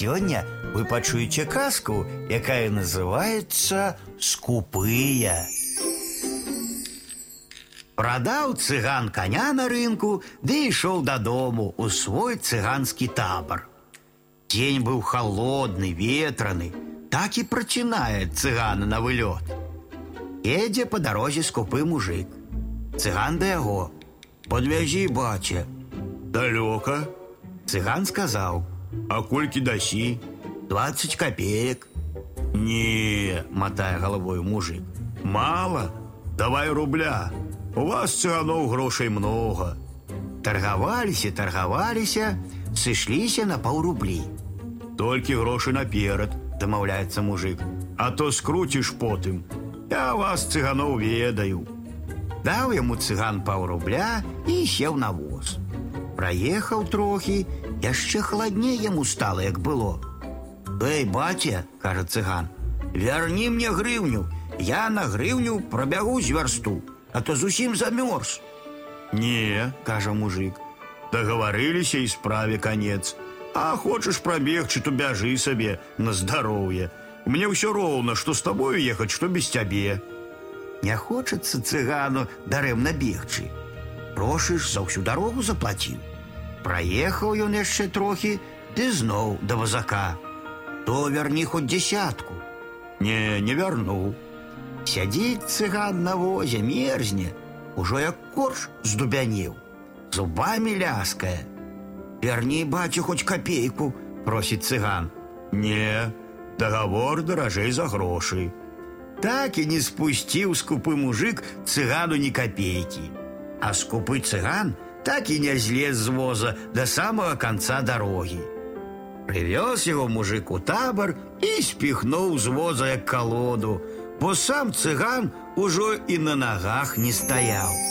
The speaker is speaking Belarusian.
сёння вы пачуеце казку, якая называется скупыя. Прадаў цыган коня на рынку, ды ішоў дадому у свой цыганскі табар. Дзень быў холодны, ветраны, так і працінае цыгана на вылёт. Едзе по дарозе скупы мужик. Цыган да яго: « Подвязі баця. Далёка? Цыган сказаў: А колькі дасі? 20 копеек. Не, мотая головой мужик. Мало? Давай рубля. У вас цыганоў грошай много. Таргаваліся, таргаваліся, сышліся на паўрублі. Толькі грошы наперад, дамаўляецца мужик. А то скруціш потым. Я вас цыганоў ведаю. Даў яму цыган паўрубля і сеў на воз. Праехаў трохі, яшчэ халадней яму стала, як было. Эй, баця, кажа цыган, вярні мне грыўню, я на грыўню прабягу з вярсту, а то зусім замёрз. Не, кажа мужик, дагаварыліся і справе канец. А хочаш прабегчы, то бяжы сабе на здароўе. Мне ўсё роўна, што з табою ехаць, што без цябе. Не хочацца цыгану дарэмна бегчы. Грошы ж за ўсю дарогу заплаціў. Праехаў ён яшчэ трохі, ды зноў да вазака. То вярні хоць дзясятку. Не, не вярнуў. Сядзіць цыган на возе, мерзне, ужо як корж здубянеў, зубамі ляскае. Вярні бацю хоць капейку, просіць цыган. Не, дагавор даражэй за грошы. Так і не спусціў скупы мужик цыгану ні капейкі. А скупы цыган так і не злез з воза да самага канца дарогі. Прывёз яго мужик у табар і спіхнуў з воза як калоду, бо сам цыган ужо і на нагах не стаяў.